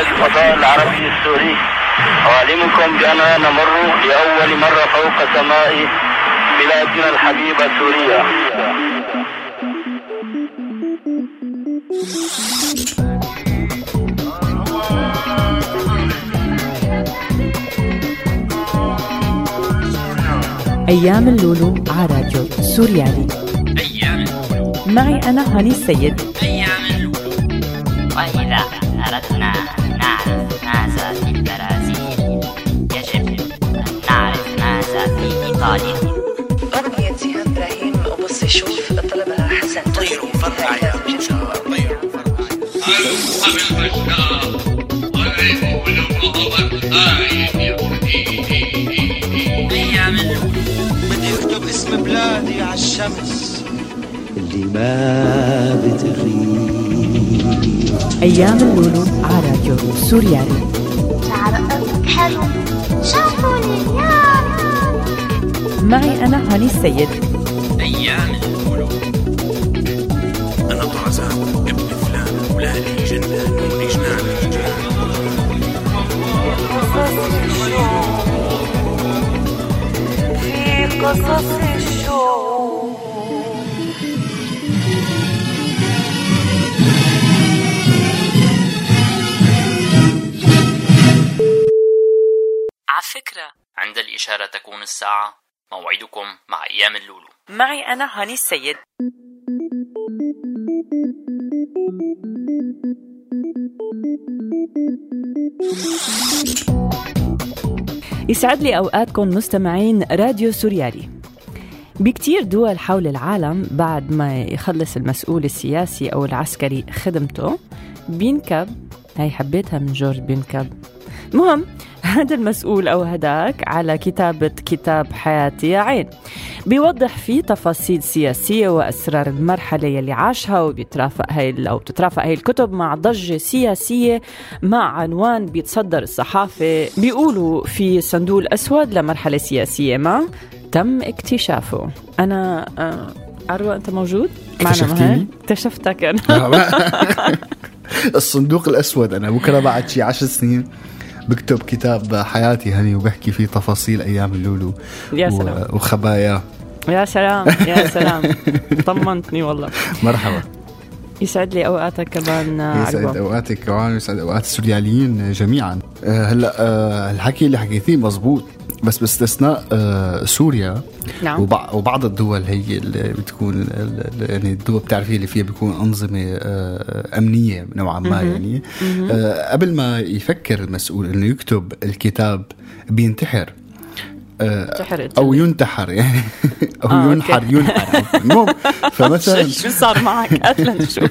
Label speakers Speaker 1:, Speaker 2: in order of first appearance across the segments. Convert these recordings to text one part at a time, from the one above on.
Speaker 1: الفضاء العربي السوري. أعلمكم بأننا نمر لأول مرة فوق سماء بلادنا الحبيبة سوريا.
Speaker 2: أيام اللولو على راديو سوريالي.
Speaker 3: أيام
Speaker 2: معي أنا هاني السيد.
Speaker 3: أيام اللولو.
Speaker 4: شوف طلبها حسن طيروا فرقع يا طيروا
Speaker 5: بدي اكتب اسم بلادي على الشمس
Speaker 6: اللي ما بتغيب
Speaker 2: أيام اللولو على راديو سوريالي.
Speaker 7: شعر حلو شافوني. يا.
Speaker 2: معي أنا هاني السيد.
Speaker 4: قصص
Speaker 3: على فكرة عند الإشارة تكون الساعة موعدكم مع أيام اللولو.
Speaker 2: معي أنا هاني السيد. يسعد لي أوقاتكم مستمعين راديو سوريالي. بكتير دول حول العالم بعد ما يخلص المسؤول السياسي أو العسكري خدمته بينكب هاي حبيتها من جورج بينكب. المهم هذا المسؤول أو هداك على كتابة كتاب حياتي يا عين. بيوضح فيه تفاصيل سياسية وأسرار المرحلة يلي عاشها وبيترافق هاي أو بتترافق هاي الكتب مع ضجة سياسية مع عنوان بيتصدر الصحافة. بيقولوا في صندوق الأسود لمرحلة سياسية ما تم اكتشافه. أنا آه، عروة أنت موجود؟ معنا؟ اكتشفتك أنا.
Speaker 8: الصندوق الأسود أنا بكرة بعد شي عشر سنين. بكتب كتاب حياتي هني وبحكي فيه تفاصيل أيام اللولو
Speaker 2: يا سلام.
Speaker 8: وخباياه
Speaker 2: يا سلام يا سلام. طمنتني والله.
Speaker 8: مرحبا.
Speaker 2: يسعد لي أوقاتك كمان آه،
Speaker 8: يسعد أوقاتك كمان يسعد أوقات السورياليين جميعا. آه، هلأ آه، الحكي اللي حكيتيه مزبوط بس باستثناء سوريا.
Speaker 2: نعم.
Speaker 8: وبع- وبعض الدول هي اللي بتكون يعني الدول بتعرفي اللي فيها بيكون أنظمة آه، أمنية نوعا ما يعني. قبل ما يفكر المسؤول إنه يكتب الكتاب بينتحر. آه،
Speaker 2: تحرق
Speaker 8: أو ينتحر يعني أو
Speaker 2: آه،
Speaker 8: ينحر
Speaker 2: أوكي.
Speaker 8: ينحر. المهم فمثلا
Speaker 2: شو صار معك قتلا نشوف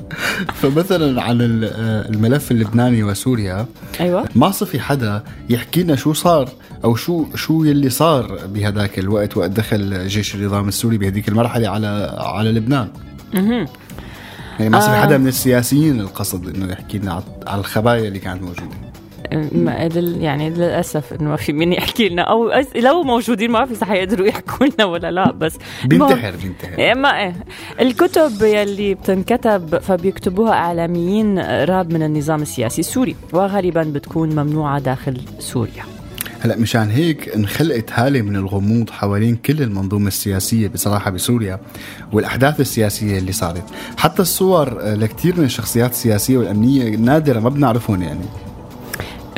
Speaker 8: فمثلا عن آه، الملف اللبناني وسوريا
Speaker 2: أيوه
Speaker 8: ما صفي حدا يحكي لنا شو صار أو شو شو يلي صار بهذاك الوقت وقت دخل جيش النظام السوري بهذيك المرحلة على على لبنان
Speaker 2: مهم.
Speaker 8: يعني ما صفي
Speaker 2: آه.
Speaker 8: حدا من السياسيين القصد إنه يحكي لنا على- الخبايا اللي كانت
Speaker 2: موجودة يعني للأسف إنه ما في مين يحكي لنا. أو لو موجودين ما في صح يقدروا يحكوا لنا ولا لا بس
Speaker 8: بينتحر بينتحر.
Speaker 2: إيه ما إيه. الكتب يلي بتنكتب فبيكتبوها إعلاميين راب من النظام السياسي السوري وغالبا بتكون ممنوعة داخل سوريا.
Speaker 8: هلا مشان هيك انخلقت هالة من الغموض حوالين كل المنظومة السياسية بصراحة بسوريا والأحداث السياسية اللي صارت. حتى الصور آه، لكثير من الشخصيات السياسية والأمنية نادرة ما بنعرفهم يعني.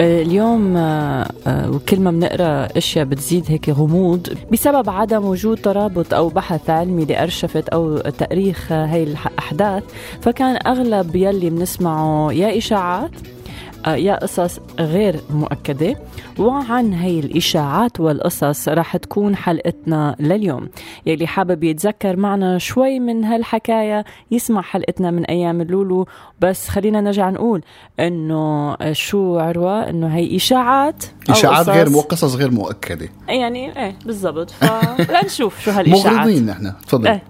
Speaker 2: اليوم آه، آه، وكل ما بنقرأ أشياء بتزيد هيك غموض بسبب عدم وجود ترابط أو بحث علمي لأرشفة أو تأريخ آه، هاي الاحداث فكان أغلب يلي بنسمعه يا إشاعات آه، يا قصص غير مؤكدة. وعن هي الإشاعات والقصص رح تكون حلقتنا لليوم. يلي حابب يتذكر معنا شوي من هالحكاية يسمع حلقتنا من أيام اللولو. بس خلينا نرجع نقول إنه شو عروة؟ إنه هي إشاعات أو قصص.
Speaker 8: غير مو قصص غير مؤكدة.
Speaker 2: يعني إيه بالضبط. فلنشوف شو هالإشاعات.
Speaker 8: مغرضين نحن. تفضل.
Speaker 2: إيه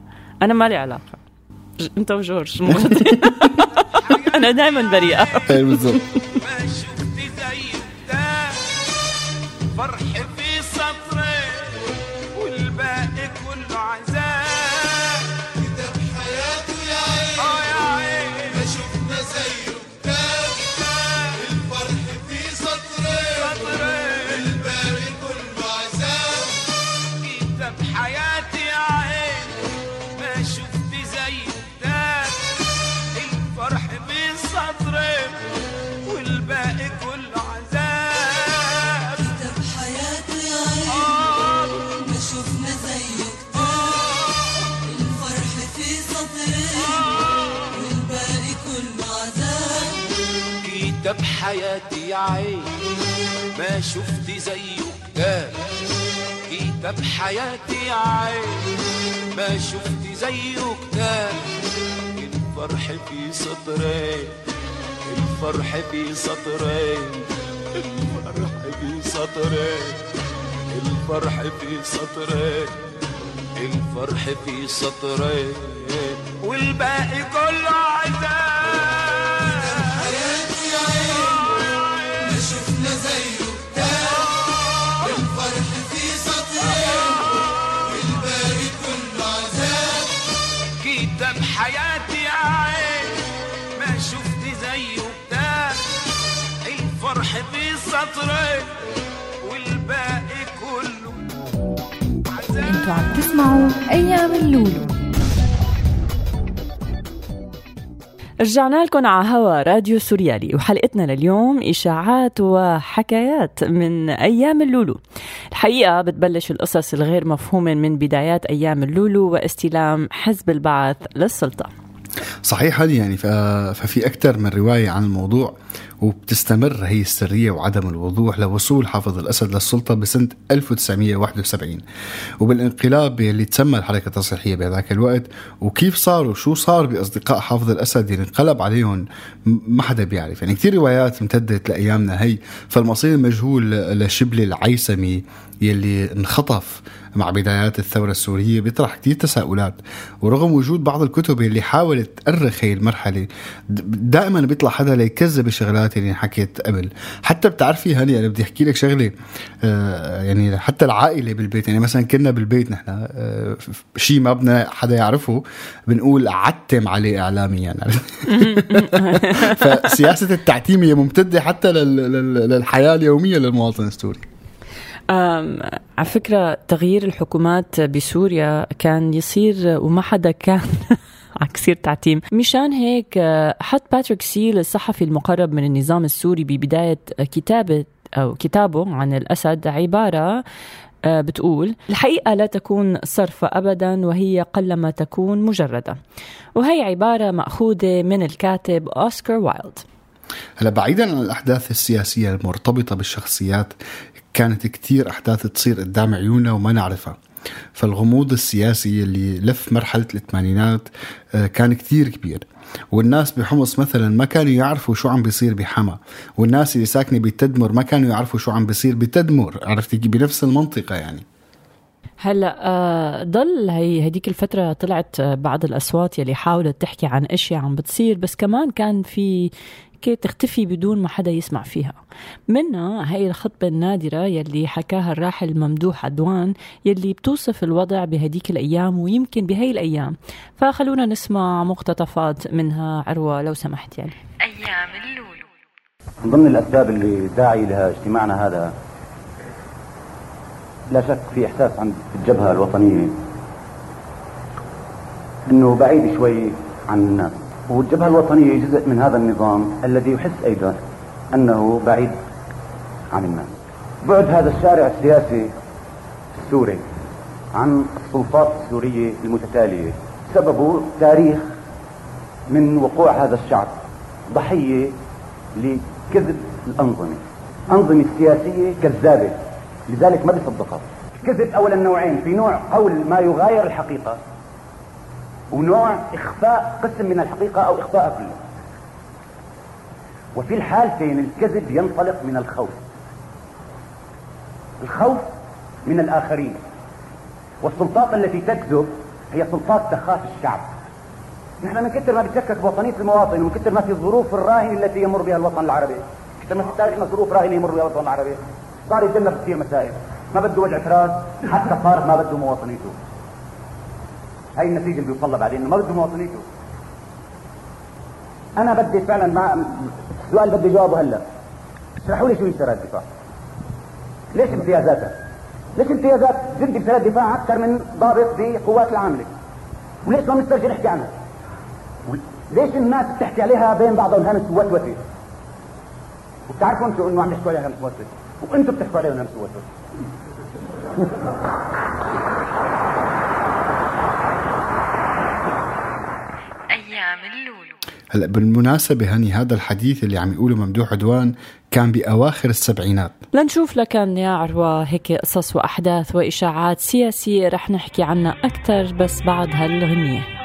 Speaker 2: أنا مالي علاقة. أنت وجورج أنا دائما بريئة.
Speaker 8: إيه بالضبط.
Speaker 5: حياتي يا عين. ما شفت زيه كتاب كتاب حياتي يا عين. ما شفت زيه كتاب الفرح في سطرين الفرح في سطرين الفرح في سطرين الفرح في سطرين الفرح في سطرين والباقي كله في سطرين والباقي كله
Speaker 9: أنتوا عم تسمعوا أيام اللولو.
Speaker 2: رجعنا لكم على هوا راديو سوريالي وحلقتنا لليوم إشاعات وحكايات من أيام اللولو. الحقيقة بتبلش القصص الغير مفهومة من بدايات أيام اللولو واستلام حزب البعث للسلطة.
Speaker 8: صحيح هذه يعني ففي أكثر من رواية عن الموضوع. وبتستمر هي السرية وعدم الوضوح لوصول حافظ الأسد للسلطة بسنة 1971 وبالانقلاب اللي تسمى الحركة التصحيحية بهذاك الوقت وكيف صاروا؟ شو صار بأصدقاء حافظ الأسد اللي انقلب عليهم؟ ما حدا بيعرف. يعني كتير روايات امتدت لأيامنا هي. فالمصير مجهول لشبل العيسمي يلي انخطف مع بدايات الثورة السورية بيطرح كتير تساؤلات. ورغم وجود بعض الكتب اللي حاولت تأرخ هي المرحلة دائما بيطلع حدا ليكذب الشغلات اللي انحكيت قبل. حتى بتعرفي هاني أنا بدي أحكي لك شغلة آه يعني حتى العائلة بالبيت يعني مثلا كنا بالبيت نحن آه شيء ما بدنا حدا يعرفه بنقول عتم عليه اعلاميا يعني فسياسة التعتيم هي ممتدة حتى لل- لل- للحياة اليومية للمواطن السوري.
Speaker 2: على فكرة تغيير الحكومات بسوريا كان يصير وما حدا كان على كثير تعتيم. مشان هيك آه، حط باتريك سيل الصحفي المقرب من النظام السوري ببداية كتابة أو كتابه عن الأسد عبارة آه، بتقول الحقيقة لا تكون صرفة أبدا وهي قلما تكون مجردة. وهي عبارة مأخوذة من الكاتب أوسكار وايلد.
Speaker 8: هلا بعيدا عن الأحداث السياسية المرتبطة بالشخصيات كانت كتير أحداث تصير قدام عيوننا وما نعرفها. فالغموض السياسي اللي لف مرحلة الثمانينات آه، كان كتير كبير. والناس بحمص مثلا ما كانوا يعرفوا شو عم بيصير بحما. والناس اللي ساكنة بتدمر ما كانوا يعرفوا شو عم بيصير بتدمر. عرفتي بنفس المنطقة يعني.
Speaker 2: هلا آه، ضل هي هديك الفترة طلعت آه، بعض الأصوات يلي حاولت تحكي عن أشياء عم بتصير بس كمان كان في كي تختفي بدون ما حدا يسمع فيها. منها هي الخطبة النادرة يلي حكاها الراحل ممدوح عدوان يلي بتوصف الوضع بهديك الأيام ويمكن بهي الأيام. فخلونا نسمع مقتطفات منها. عروة لو سمحت يعني.
Speaker 9: أيام اللولو.
Speaker 10: من ضمن الأسباب اللي داعي لها اجتماعنا هذا لا شك في إحساس عند الجبهة الوطنية أنه بعيد شوي عن الناس. والجبهة الوطنية جزء من هذا النظام الذي يحس أيضا أنه بعيد عن الناس. بعد هذا الشارع السياسي السوري عن السلطات السورية المتتالية سببه تاريخ من وقوع هذا الشعب ضحية لكذب الأنظمة. أنظمة سياسية كذابة لذلك ما بيصدقها. الكذب أولا نوعين في نوع قول ما يغاير الحقيقة ونوع إخفاء قسم من الحقيقة أو إخفاء كله. وفي الحالتين الكذب ينطلق من الخوف. الخوف من الآخرين. والسلطات التي تكذب هي سلطات تخاف الشعب. نحن من كثر ما بتشكك بوطنية المواطن ومن كثر ما في الظروف الراهنة التي يمر بها الوطن العربي. كثر ما في تاريخنا ظروف راهنة يمر بها الوطن العربي. صار يتجنب كثير مسائل. ما بده وجع راس حتى صار ما بده مواطنيته. هاي النتيجة اللي بيوصل لها بعدين إنه ما بده مواطنيته. أنا بدي فعلا مع السؤال بدي جوابه هلأ. اشرحوا لي شو يسرى الدفاع. ليش امتيازاتها ليش امتيازات جندي بسرى الدفاع أكثر من ضابط بقوات العاملة؟ وليش ما بنسترجع نحكي عنها؟ ليش الناس بتحكي عليها بين بعضهم همس ووسوسه وبتعرفوا أنتم إنه عم يحكوا عليها همس ووسوسه وأنتم بتحكوا عليها همس ووسوسه
Speaker 9: أيام اللولو
Speaker 8: هلا بالمناسبة هني هذا الحديث اللي عم يقوله ممدوح عدوان كان بأواخر السبعينات.
Speaker 11: لنشوف لكن يا عروة هيك قصص وأحداث وإشاعات سياسية رح نحكي عنها أكثر بس بعد هالغنية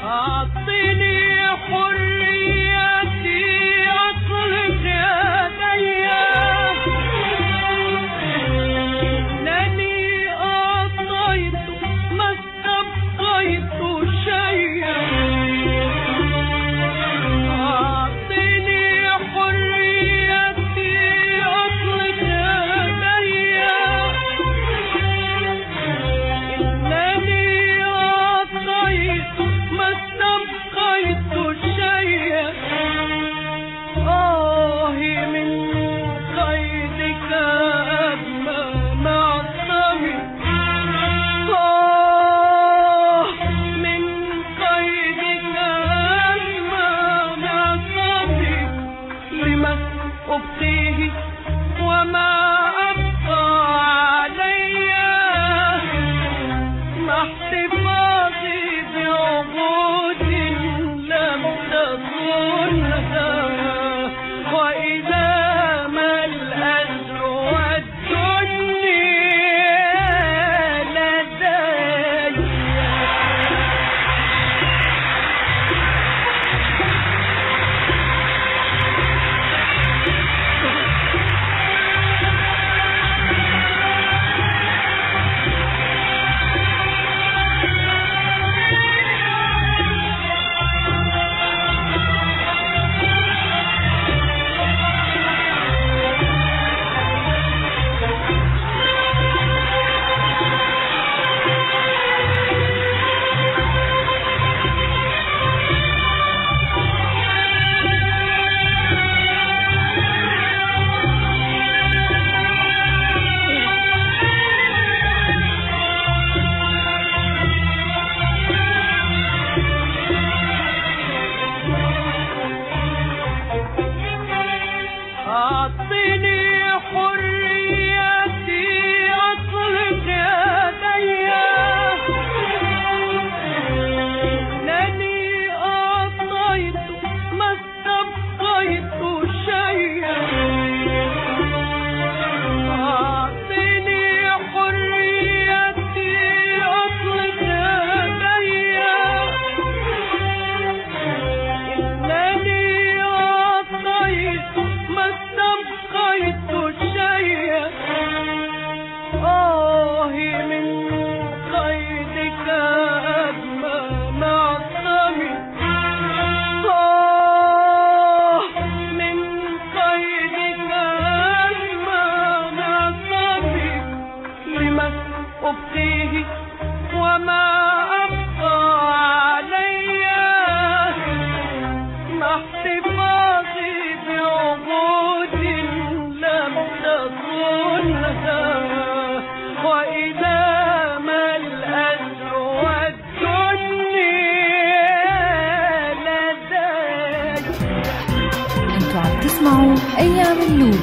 Speaker 9: اللولو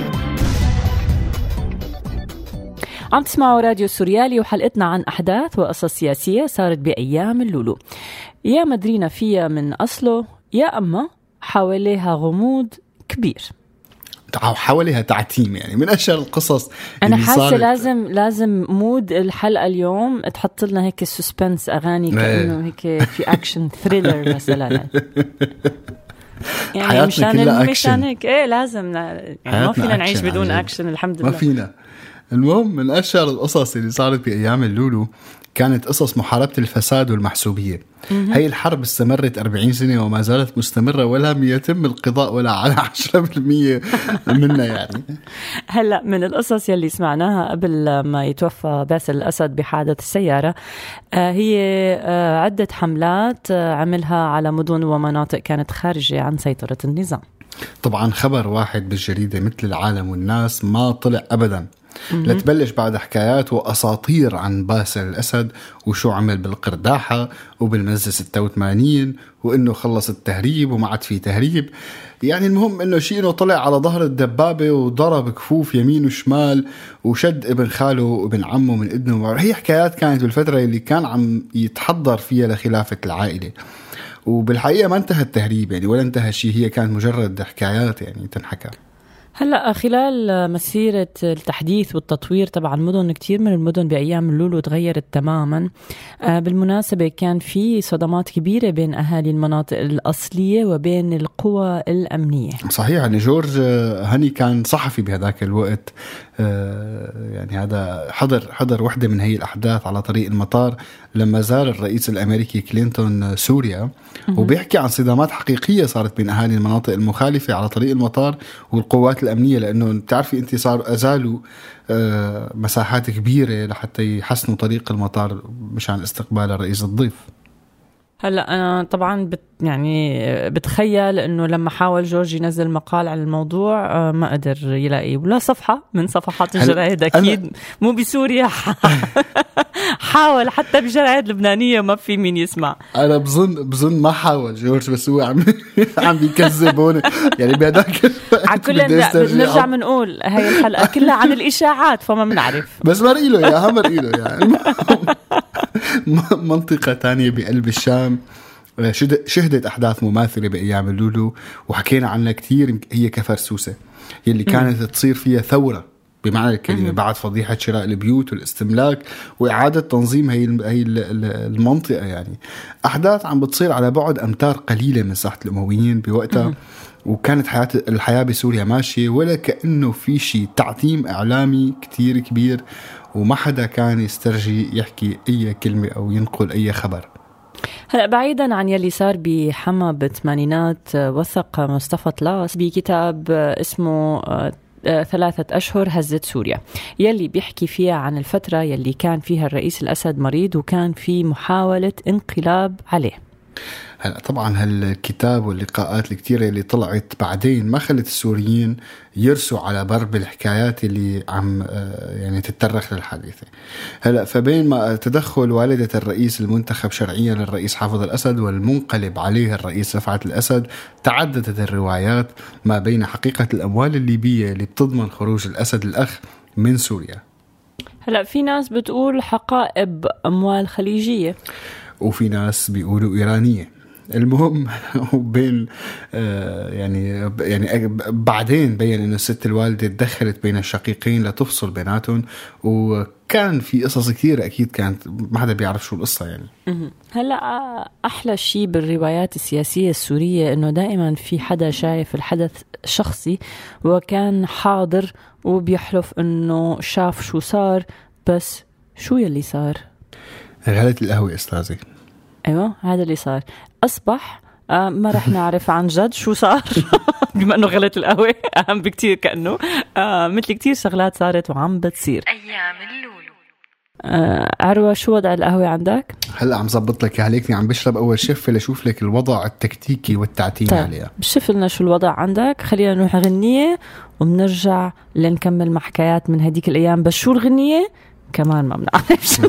Speaker 11: عم تسمعوا راديو سوريالي وحلقتنا عن أحداث وقصص سياسية صارت بأيام اللولو. يا ما درينا فيها من أصله يا أما حواليها غموض كبير.
Speaker 8: حواليها تعتيم يعني من أشهر القصص أنا
Speaker 11: حاسة
Speaker 8: صارت.
Speaker 11: لازم لازم مود الحلقة اليوم تحط لنا هيك suspense أغاني كأنه هيك في action thriller مثلا. يعني
Speaker 8: حياتنا
Speaker 11: مشان
Speaker 8: كلها
Speaker 11: ال- مشان
Speaker 8: أكشن.
Speaker 11: هيك إيه لازم ن- يعني ما فينا نعيش بدون
Speaker 8: عن جد.
Speaker 11: اكشن الحمد
Speaker 8: ما
Speaker 11: لله
Speaker 8: فينا المهم من اشهر القصص اللي صارت بأيام اللولو كانت قصص محاربة الفساد والمحسوبية. هي الحرب استمرت 40 سنة وما زالت مستمرة ولم يتم القضاء ولا على 10% منها يعني
Speaker 11: هلأ من القصص يلي سمعناها قبل ما يتوفى باسل الأسد بحادث السيارة آه، هي آه، عدة حملات آه، عملها على مدن ومناطق كانت خارجة عن سيطرة النظام
Speaker 8: طبعا خبر واحد بالجريدة مثل العالم والناس ما طلع أبدا. لتبلش بعد حكايات وأساطير عن باسل الأسد وشو عمل بالقرداحة وبالمزة 86 وإنه خلص التهريب وما عاد في تهريب. يعني المهم إنه شيء إنه طلع على ظهر الدبابة وضرب كفوف يمين وشمال وشد ابن خاله وابن عمه من إذنه هي حكايات كانت بالفترة اللي كان عم يتحضر فيها لخلافة العائلة. وبالحقيقة ما انتهى التهريب يعني ولا انتهى شيء هي كانت مجرد حكايات يعني تنحكى.
Speaker 2: هلا خلال مسيرة التحديث والتطوير تبع المدن كتير من المدن بأيام اللولو تغيرت تماما. آه، بالمناسبة كان في صدمات كبيرة بين أهالي المناطق الأصلية وبين القوى الأمنية.
Speaker 8: صحيح يعني جورج آه، هاني كان صحفي بهذاك الوقت. يعني هذا حضر حضر وحدة من هي الأحداث على طريق المطار لما زار الرئيس الأمريكي كلينتون سوريا وبيحكي عن صدامات حقيقية صارت بين أهالي المناطق المخالفة على طريق المطار والقوات الأمنية لأنه بتعرفي انت صار أزالوا آه، مساحات كبيرة لحتى يحسنوا طريق المطار مشان استقبال الرئيس الضيف.
Speaker 2: هلا أنا طبعا بت يعني بتخيل إنه لما حاول جورج ينزل مقال عن الموضوع آه، ما قدر يلاقي ولا صفحة من صفحات الجرايد
Speaker 8: أكيد
Speaker 2: مو بسوريا. حاول حتى بجرايد لبنانية ما في مين يسمع.
Speaker 8: أنا بظن بظن ما حاول جورج بس هو عم عم بيكذب هون. يعني الوقت
Speaker 2: على كل بنرجع بنقول هاي الحلقة كلها عن الإشاعات فما بنعرف
Speaker 8: بس مرقي له اياها مرقي له يعني منطقة تانية بقلب الشام. آه، شهدت أحداث مماثلة بأيام اللولو وحكينا عنها كثير هي كفر سوسة يلي كانت تصير فيها ثورة بمعنى الكلمة بعد فضيحة شراء البيوت والاستملاك وإعادة تنظيم هي هي ال- ال- المنطقة يعني. أحداث عم بتصير على بعد أمتار قليلة من ساحة الأمويين بوقتها وكانت حياة الحياة بسوريا ماشية ولا كأنه في شيء تعتيم إعلامي كتير كبير. وما حدا كان يسترجي يحكي أي كلمة أو ينقل أي خبر.
Speaker 2: هلا بعيدا عن يلي صار بحما بالثمانينات آه، وثق مصطفى طلاس بكتاب آه، اسمه آه، ثلاثة أشهر هزت سوريا. يلي بيحكي فيها عن الفترة يلي كان فيها الرئيس الأسد مريض وكان في محاولة انقلاب عليه.
Speaker 8: هلا طبعا هالكتاب واللقاءات الكتيرة اللي طلعت بعدين ما خلت السوريين يرسوا على بر بالحكايات اللي عم آه، يعني تترخ للحادثة. هلا فبين ما تدخل والدة الرئيس المنتخب شرعيا للرئيس حافظ الأسد والمنقلب عليه الرئيس رفعت الأسد تعددت الروايات ما بين حقيقة الأموال الليبية اللي بتضمن خروج الأسد الأخ من سوريا.
Speaker 2: هلا في ناس بتقول حقائب أموال خليجية.
Speaker 8: وفي ناس بيقولوا إيرانية. المهم وبين آه، يعني يعني بعدين بين إنه الست الوالدة تدخلت بين الشقيقين لتفصل بيناتهم وكان في قصص كثيره أكيد كانت ما حدا بيعرف شو القصة يعني.
Speaker 2: هلأ آه، أحلى شيء بالروايات السياسية السورية إنه دائما في حدا شايف الحدث شخصي وكان حاضر وبيحلف إنه شاف شو صار بس شو يلي صار؟
Speaker 8: غلة القهوة استاذي
Speaker 2: أيوه هذا اللي صار. أصبح آه ما رح نعرف عن جد شو صار. بما إنه غلط القهوة أهم بكتير كأنه. آه مثل كتير شغلات صارت وعم بتصير.
Speaker 4: أيام اللولو.
Speaker 2: آه عروة شو وضع القهوة عندك؟
Speaker 8: هلأ عم زبط لك هليكني عم بشرب أول شفة لشوف لك الوضع التكتيكي والتعتيمي
Speaker 2: طيب
Speaker 8: عليها.
Speaker 2: بشوف لنا شو الوضع عندك. خلينا نروح غنية وبنرجع لنكمل مع حكايات من هديك الأيام. بس شو الغنية؟ كمان ما بنعرف شو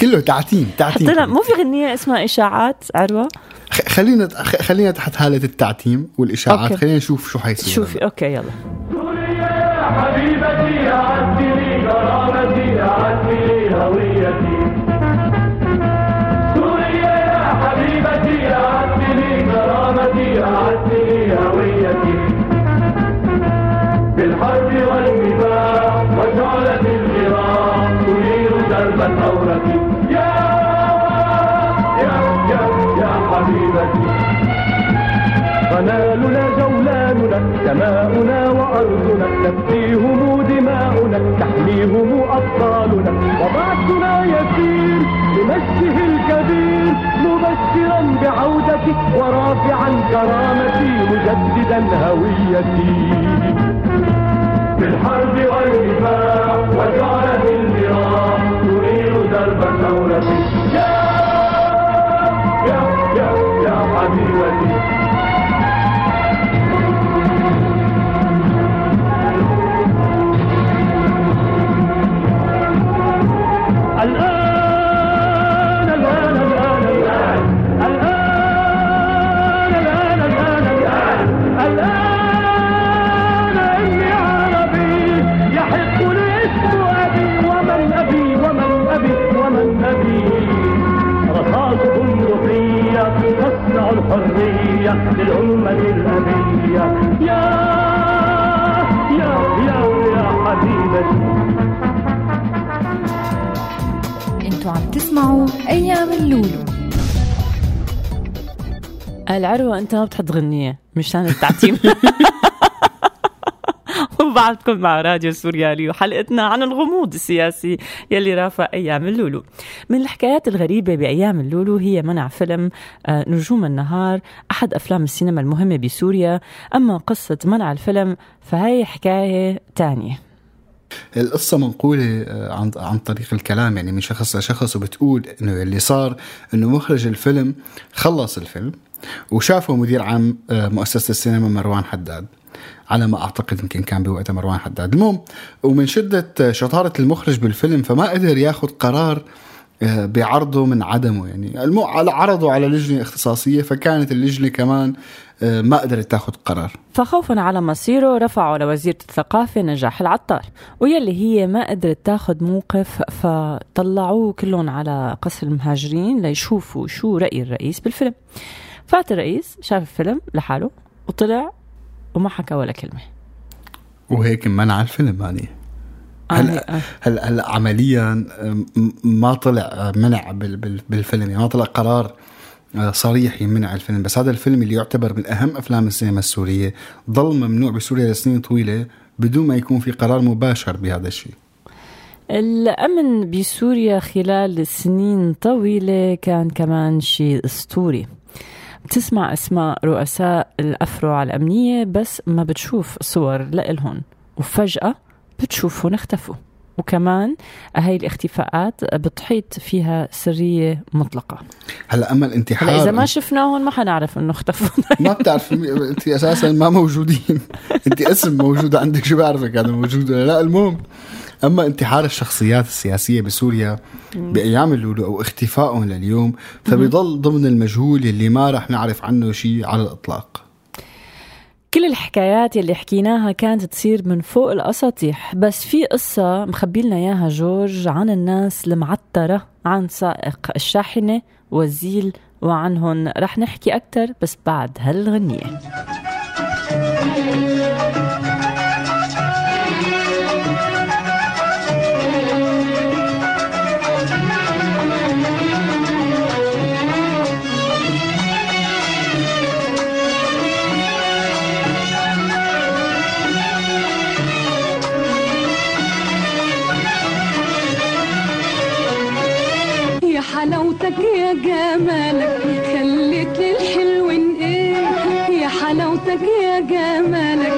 Speaker 8: كله تعتيم تعتيم
Speaker 2: حتى لا مو في غنية اسمها إشاعات عروة
Speaker 8: خ- خلينا خ- خلينا تحت حاله التعتيم والإشاعات
Speaker 2: okay.
Speaker 8: خلينا نشوف شو حيصير
Speaker 2: شوفي okay يلا.
Speaker 12: حبيبتي لي سماؤنا وأرضنا تفديهم دماؤنا تحميهم أبطالنا وبعثنا يسير لمجده الكبير مبشرا بعودتي ورافعا كرامتي مجددا هويتي. بالحرب والنفاق وجعل النظام تريد درب الثورة يا يا يا يا حبيبتي. حرية للأمة الأبية يا يا يا يا حبيبتي
Speaker 9: أنتوا عم تسمعوا أيام اللولو.
Speaker 2: العروة أنت ما بتحط غنية مشان التعتيم. وبعدكم مع راديو سوريالي وحلقتنا عن الغموض السياسي يلي رافق أيام اللولو. من الحكايات الغريبة بأيام اللولو هي منع فيلم آه، نجوم النهار أحد أفلام السينما المهمة بسوريا، أما قصة منع الفيلم فهي حكاية تانية.
Speaker 8: القصة منقولة آه، عن عن طريق الكلام يعني من شخص لشخص وبتقول إنه اللي صار إنه مخرج الفيلم خلص الفيلم وشافه مدير عام آه، مؤسسة السينما مروان حداد على ما أعتقد يمكن كان بوقتها مروان حداد. المهم ومن شدة شطارة المخرج بالفيلم فما قدر ياخذ قرار آه، بعرضه من عدمه. يعني المو عرضه على لجنة اختصاصية فكانت اللجنة كمان آه، ما قدرت تاخذ قرار.
Speaker 2: فخوفا على مصيره رفعوا لوزيرة الثقافة نجاح العطار ويلي هي ما قدرت تاخذ موقف فطلعوه كلهم على قصر المهاجرين ليشوفوا شو رأي الرئيس بالفيلم. فات الرئيس شاف الفيلم لحاله وطلع وما حكى ولا كلمة.
Speaker 8: وهيك منع الفيلم يعني.
Speaker 2: آه،
Speaker 8: هلا
Speaker 2: آه.
Speaker 8: هلا هلا عمليا آه، ما طلع آه، منع بال- بال- بالفيلم. يعني ما طلع قرار آه، صريح يمنع الفيلم. بس هذا الفيلم اللي يعتبر من أهم أفلام السينما السورية. ضل ممنوع بسوريا لسنين طويلة بدون ما يكون في قرار مباشر بهذا الشيء.
Speaker 2: الأمن بسوريا خلال سنين طويلة كان كمان شيء أسطوري. بتسمع أسماء رؤساء الأفرع الأمنية بس ما بتشوف صور لإلهم. وفجأة بتشوفهم اختفوا. وكمان هاي الاختفاءات بتحيط فيها سرية مطلقة.
Speaker 8: هلا أما الانتحار
Speaker 2: هلا إذا ما شفناهم ما حنعرف إنه اختفوا.
Speaker 8: ما بتعرف انت أساسا ما موجودين. انت اسم موجود عندك شو بعرفك هذا موجود ولا لا؟ المهم أما انتحار الشخصيات السياسية بسوريا بأيام اللولو أو اختفائهم لليوم فبيضل ضمن المجهول اللي ما رح نعرف عنه شيء على الإطلاق.
Speaker 2: كل الحكايات اللي حكيناها كانت تصير من فوق الأساطيح بس في قصة مخبي لنا إياها جورج عن الناس المعترة عن سائق الشاحنة والزيل وعنهم. رح نحكي أكتر بس بعد هالغنية.
Speaker 13: جمالك خليت للحلوين إيه؟ يا حلاوتك يا جمالك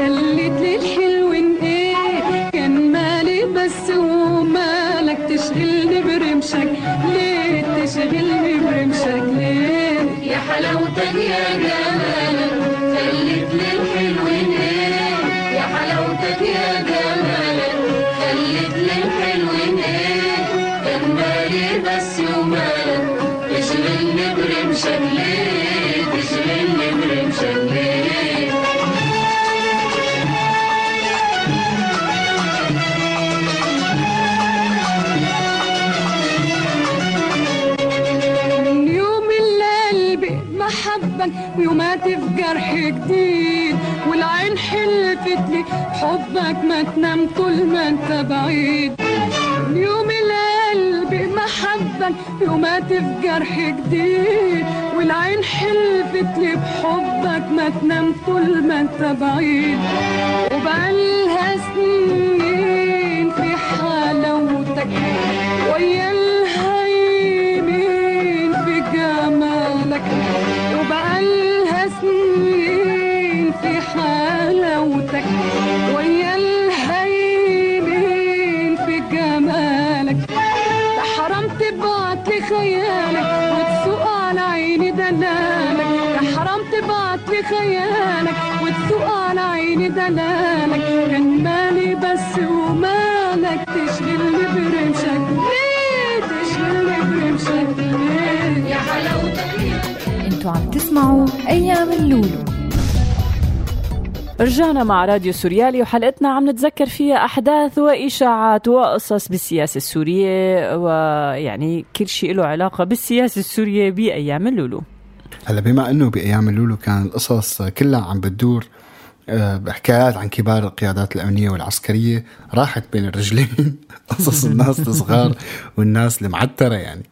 Speaker 13: خليت للحلوين إيه؟ كان مالي بس ومالك تشغلني برمشك. ليه تشغلني برمشك؟ ليه؟ يا حلاوتك يا جمالك جرح جديد والعين حلفت لي. حبك ما تنام طول ما انت بعيد. يوم اللي قلبي محبك يومات في جرح جديد والعين حلفت لي. بحبك ما تنام طول ما انت بعيد. وبقالها سنين في حلاوتك ويا
Speaker 9: أنتوا عم تسمعوا أيام اللولو.
Speaker 2: رجعنا مع راديو سوريالي وحلقتنا عم نتذكر فيها أحداث وإشاعات وقصص بالسياسة السورية ويعني كل شيء له علاقة بالسياسة السورية بأيام اللولو.
Speaker 8: هلا بما إنه بأيام اللولو كان القصص كلها عم بتدور آه، حكايات عن كبار القيادات الأمنية والعسكرية راحت بين الرجلين. قصص الناس الصغار والناس المعترة يعني.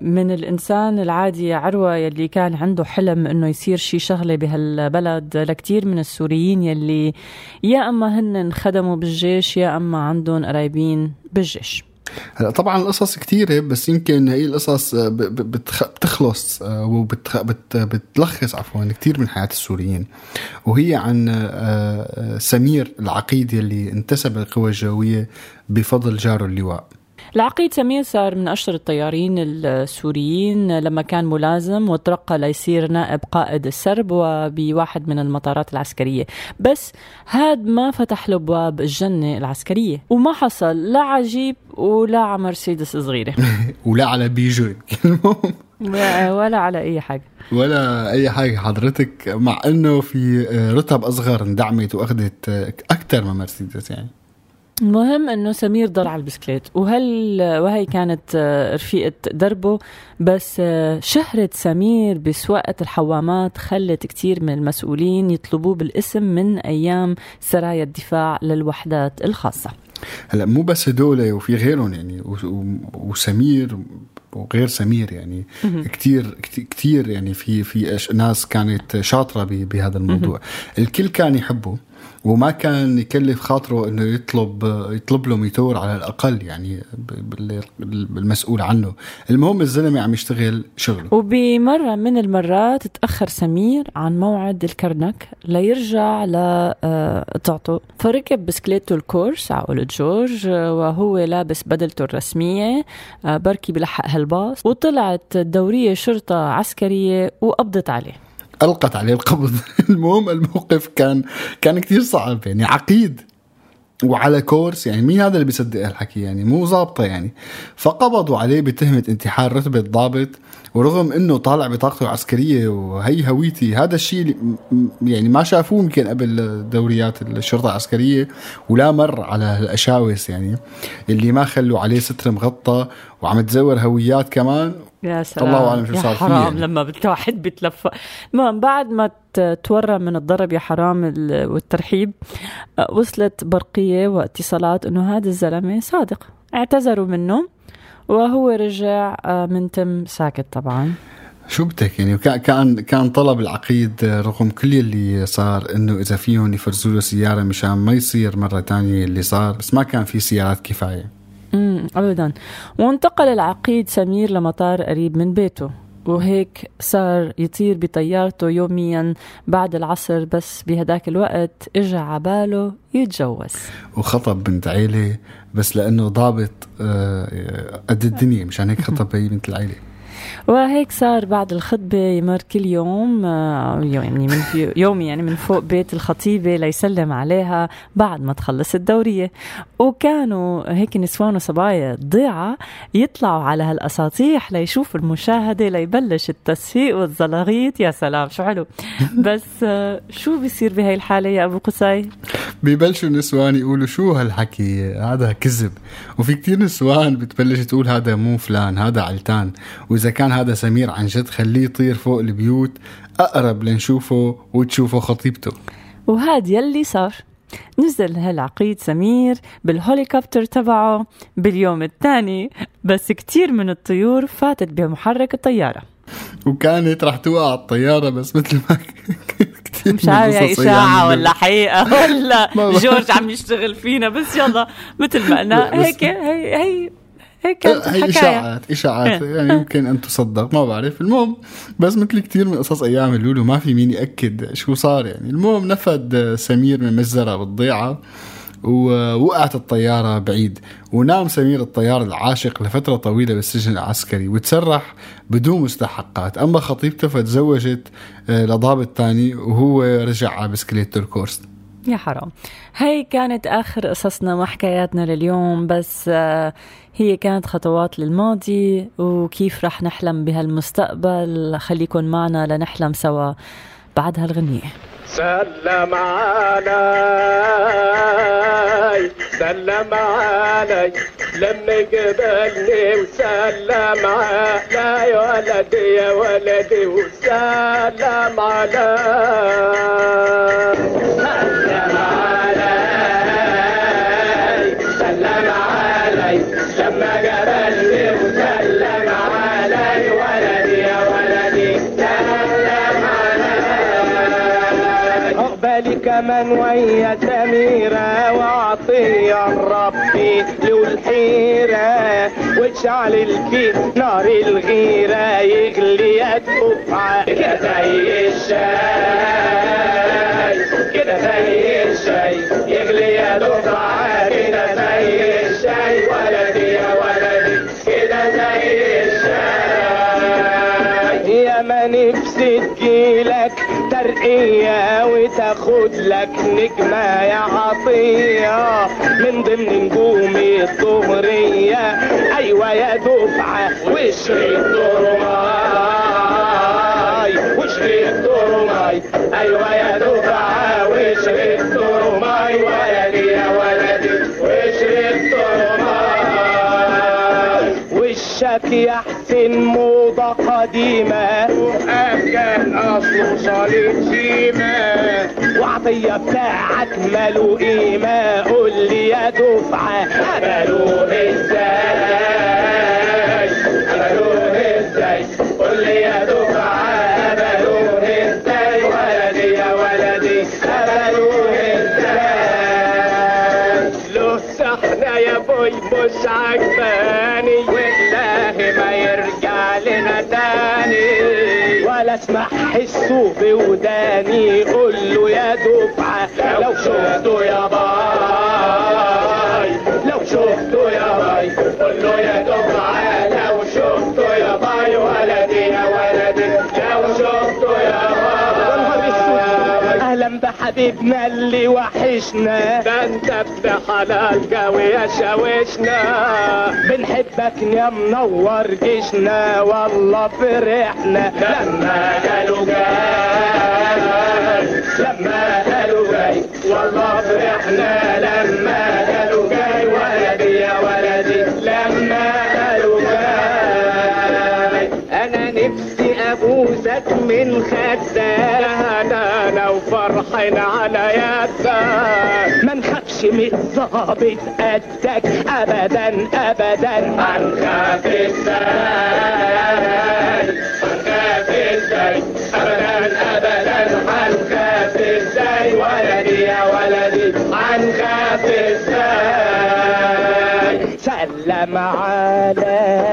Speaker 2: من الإنسان العادي يا عروة يلي كان عنده حلم إنه يصير شي شغلة بهالبلد لكتير من السوريين يلي يا أما هن خدموا بالجيش يا أما عندهم قرايبين بالجيش.
Speaker 8: هلا طبعا القصص كثيرة بس يمكن هي القصص بتخ- بتخلص وبتلخص عفوا كثير من حياة السوريين. وهي عن آه، آه، سمير العقيد يلي انتسب للقوى الجوية بفضل جاره اللواء.
Speaker 2: العقيد سمير صار من أشهر الطيارين السوريين لما كان ملازم وترقى ليصير نائب قائد السرب وبواحد من المطارات العسكرية. بس هاد ما فتح له بواب الجنة العسكرية. وما حصل لا عجيب ولا على مرسيدس صغيرة.
Speaker 8: ولا على بيجو. المهم
Speaker 2: ولا على أي حاجة.
Speaker 8: ولا أي حاجة. حضرتك مع إنه في رتب أصغر اندعمت وأخذت أكثر من مرسيدس يعني.
Speaker 2: المهم إنه سمير ضل على البسكليت. وهل وهي كانت آه، رفيقة دربه بس آه، شهرة سمير بسواقة الحوامات خلت كتير من المسؤولين يطلبوه بالاسم من أيام سرايا الدفاع للوحدات الخاصة.
Speaker 8: هلا مو بس هدول وفي غيرهم يعني وسمير وغير سمير يعني كتير- كتير يعني في في ناس كانت شاطرة بهذا الموضوع. الكل كان يحبه. وما كان يكلف خاطره إنه يطلب يطلب له ميتور على الأقل يعني بالمسؤول عنه. المهم الزلمة عم يشتغل شغله.
Speaker 2: وبمرة من المرات تأخر سمير عن موعد الكرنك ليرجع لقطعته فركب بسكليته الكورس على جورج آه، وهو لابس بدلته الرسمية آه، بركي بلحق هالباص. وطلعت الدورية شرطة عسكرية وقبضت عليه.
Speaker 8: ألقت عليه القبض. المهم الموقف كان كان كثير صعب يعني عقيد وعلى كورس يعني مين هذا اللي بيصدق هالحكي؟ يعني مو ظابطة يعني. فقبضوا عليه بتهمة انتحال رتبة ضابط ورغم إنه طالع بطاقته العسكرية وهي هويتي هذا الشيء يعني ما شافوه يمكن قبل دوريات الشرطة العسكرية ولا مر على هالأشاوس يعني اللي ما خلوا عليه ستر مغطى وعم تزور هويات كمان
Speaker 2: يا سلام.
Speaker 8: الله أعلم شو صار فيه
Speaker 2: حرام
Speaker 8: يعني.
Speaker 2: لما الواحد بتلفى المهم بعد ما تورى من الضرب يا حرام ال- والترحيب آه، وصلت برقية واتصالات إنه هذا الزلمة صادق. اعتذروا منه وهو رجع آه، من تم ساكت طبعا.
Speaker 8: شو بدك يعني؟ كان كان طلب العقيد رغم كل اللي صار إنه إذا فيهم يفرزوا له سيارة مشان ما يصير مرة تانية اللي صار بس ما كان في سيارات كفاية.
Speaker 2: امم ابدا. وانتقل العقيد سمير لمطار قريب من بيته. وهيك صار يطير بطيارته يوميا بعد العصر بس بهداك الوقت اجى عباله يتجوز.
Speaker 8: وخطب بنت عيلة بس لأنه ضابط آه، قد الدنيا مشان هيك خطب هي بنت العيلة.
Speaker 2: وهيك صار بعد الخطبة يمر كل يوم آه، يعني من في يومي يعني من فوق بيت الخطيبة ليسلم عليها بعد ما تخلص الدورية. وكانوا هيك نسوان وصبايا ضيعة يطلعوا على هالأساطيح ليشوفوا المشاهدة ليبلش التصفيق والزلاغيط. يا سلام شو حلو. بس آه، شو بيصير بهاي الحالة يا أبو قصي؟
Speaker 8: ببلشوا النسوان يقولوا شو هالحكي؟ هذا كذب. وفي كتير نسوان بتبلش تقول هذا مو فلان هذا علتان. وإذا كان هذا سمير عن جد خليه يطير فوق البيوت أقرب لنشوفه وتشوفه خطيبته.
Speaker 2: وهاد يلي صار. نزل هالعقيد سمير بالهوليكوبتر تبعه باليوم الثاني بس كتير من الطيور فاتت بمحرك الطيارة.
Speaker 8: وكانت رح توقع الطيارة بس مثل ما
Speaker 2: مش عارف هي إشاعة ولا حقيقة ولا. جورج عم يشتغل فينا بس يلا مثل ما قلنا هيك هي هي هيك كانت
Speaker 8: هي إشاعات إشاعات.
Speaker 2: إيه.
Speaker 8: يعني يمكن ان تصدق ما بعرف. المهم بس مثل كثير من قصص أيام اللولو ما في مين يأكد شو صار يعني. المهم نفد سمير من مجزره بالضيعة ووقعت الطيارة بعيد. ونام سمير الطيار العاشق لفترة طويلة بالسجن العسكري وتسرح بدون مستحقات. أما خطيبته فتزوجت آه، لضابط تاني وهو رجع على بسكليته الكورس.
Speaker 2: يا حرام. هي كانت آخر قصصنا وحكاياتنا لليوم بس آه، هي كانت خطوات للماضي وكيف رح نحلم بهالمستقبل. خليكن معنا لنحلم سوا بعد هالغنية.
Speaker 14: سلم علي سلم علي. لما قبلني وسلم علي يا ولدي يا ولدي وسلم علي. سلم علي. كمان ويا سميرة وعطية ربي له الحيرة وتشعل في نار الغيرة يغلي الدفعة. كده زي الشاي كده زي الشاي يغلي يا دفعة كده زي الشاي ولدي يا ولدي كده زي الشاي. يا ما نفسي تجيلك ترقية وتاخد لك نجمة يا عطية. من ضمن نجوم الظهرية أيوة يا دفعة وشريط دورماي وشريط دورماي أيوة يا دفعة وشريط دورماي ولدي يا ولدي وشريط دورماي وشك يا حسين موضة قديمة. وأفكان أصله صليب سيمة وعطية بتاعك ماله قيمة قول لي يا دفعة عملوه إزاي عملوه إزاي قول لي يا دفعة عملوه إزاي ولدي يا ولدي عملوه إزاي له سحنة يا بوي مش عجباني اسمع حسه بوداني قول له يا دفعة لو شفته يا باي أهلا بحبيبنا اللي وحشنا. ده انت ابن حلال قوي يا شاوشنا بنحبك يا منور جيشنا. والله فرحنا. لما قالوا جاي لما قالوا جاي والله فرحنا. لما قالوا جاي ولدي يا ولدي لما قالوا جاي أنا نفسي ابوسك من خدك أنا أنا وفرحين على يدك ما نخافش من الظابط قدك ابدا ابدا. هنخاف إزاي هنخاف إزاي ابدا ابدا. هنخاف إزاي ولدي يا ولدي إزاي سلم علي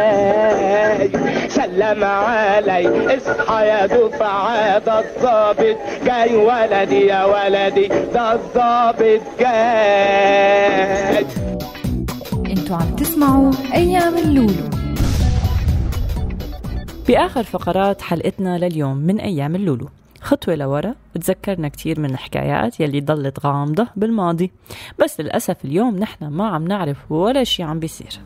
Speaker 14: سلم علي اصحى يا دفعة ده الظابط جاي ولدي يا ولدي ده الظابط جاي.
Speaker 9: أنتوا عم تسمعوا أيام اللولو.
Speaker 2: بآخر فقرات حلقتنا لليوم من أيام اللولو. خطوة لورا بتذكرنا كتير من الحكايات يلي ضلت غامضة بالماضي. بس للأسف اليوم نحن ما عم نعرف ولا شي عم بيصير.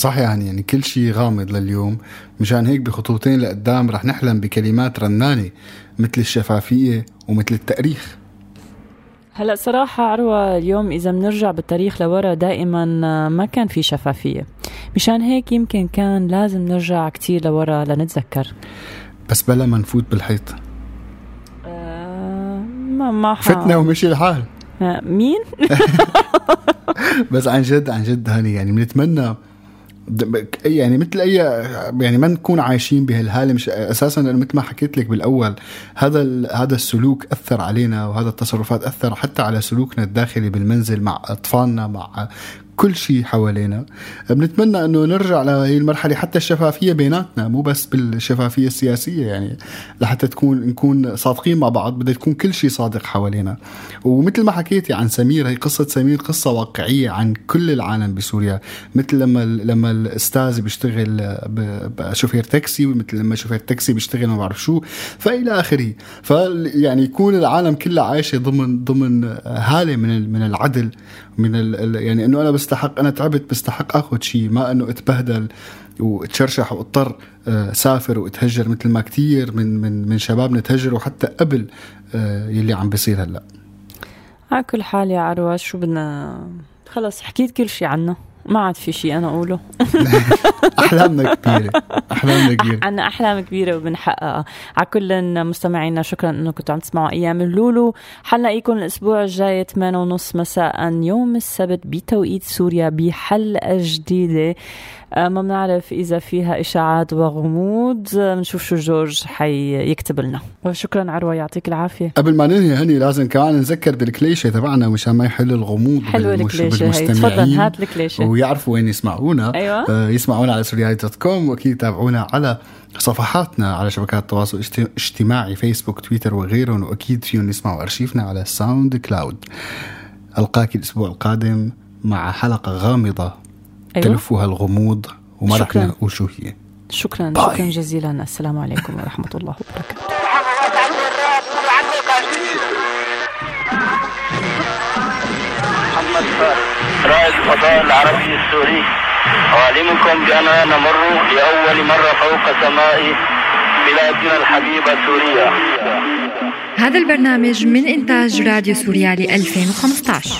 Speaker 8: صح يعني يعني كل شيء غامض لليوم. مشان هيك بخطوتين لقدام رح نحلم بكلمات رنانة مثل الشفافية ومثل التأريخ.
Speaker 2: هلا صراحة عروة اليوم إذا بنرجع بالتاريخ لورا دائما ما كان في شفافية. مشان هيك يمكن كان لازم نرجع كتير لورا لنتذكر.
Speaker 8: بس بلا ما نفوت بالحيط.
Speaker 2: آه ما
Speaker 8: فتنا ومشي الحال.
Speaker 2: آه، مين؟
Speaker 8: بس عن جد عن جد هاني يعني بنتمنى يعني مثل اي يعني ما نكون عايشين بهالحاله مش أساسا لأنه مثل ما حكيت لك بالأول هذا هذا السلوك أثر علينا وهذا التصرفات أثر حتى على سلوكنا الداخلي بالمنزل مع أطفالنا مع كل شيء حوالينا. بنتمنى إنه نرجع لهي المرحلة حتى الشفافية بيناتنا مو بس بالشفافية السياسية يعني لحتى تكون نكون صادقين مع بعض بدها تكون كل شيء صادق حوالينا. ومثل ما حكيتي عن سمير هي قصة سمير قصة واقعية عن كل العالم بسوريا. مثل لما لما الأستاذ بيشتغل بشوفير تاكسي ومثل لما شوفير تاكسي بيشتغل ما بعرف شو فإلى آخره. ف يعني يكون العالم كلها عايشة ضمن ضمن هالة من من العدل من ال يعني إنه أنا بستحق أنا تعبت بستحق آخذ شيء ما إنه أتبهدل وأتشرشح وأضطر آه، سافر وأتهجر مثل ما كثير من من من شبابنا تهجروا حتى قبل آه، يلي عم بيصير هلأ.
Speaker 2: على كل حال يا عروس شو بدنا؟ خلص حكيت كل شيء عنه. ما عاد في شيء أنا أقوله.
Speaker 8: أحلامنا كبيرة. أحلامنا كبيرة.
Speaker 2: عنا أحلام كبيرة وبنحققها. على كل مستمعينا شكرا إنكم كنتوا عم تسمعوا أيام اللولو. حنلاقيكم الأسبوع الجاي 8 ونص مساء يوم السبت بتوقيت سوريا بحلقه جديده ما بنعرف إذا فيها إشاعات وغموض. بنشوف شو جورج حيكتب لنا. شكرا عروة يعطيك العافية.
Speaker 8: قبل ما ننهي هني لازم كمان نذكر بالكليشه تبعنا مشان ما يحل الغموض
Speaker 2: حلوة الكليشة هي. تفضل هات الكليشة.
Speaker 8: ويعرفوا وين يسمعونا.
Speaker 2: أيوه.
Speaker 8: آه، يسمعونا على سوريالي dot com وأكيد يتابعونا على صفحاتنا على شبكات التواصل الاجتماعي فيسبوك تويتر وغيرهم. وأكيد فيهم يسمعوا أرشيفنا على SoundCloud ألقاك الأسبوع القادم مع حلقة غامضة. أيوة. تلفها الغموض وما رح نقول شو هي.
Speaker 2: شكرا باي. شكرا جزيلا. السلام عليكم ورحمة الله وبركاته.
Speaker 1: محمد فارس رائد الفضاء العربي السوري. أعلمكم بأننا نمر لأول مرة فوق سماء بلادنا الحبيبة سوريا.
Speaker 9: هذا البرنامج من إنتاج راديو سوريالي 2015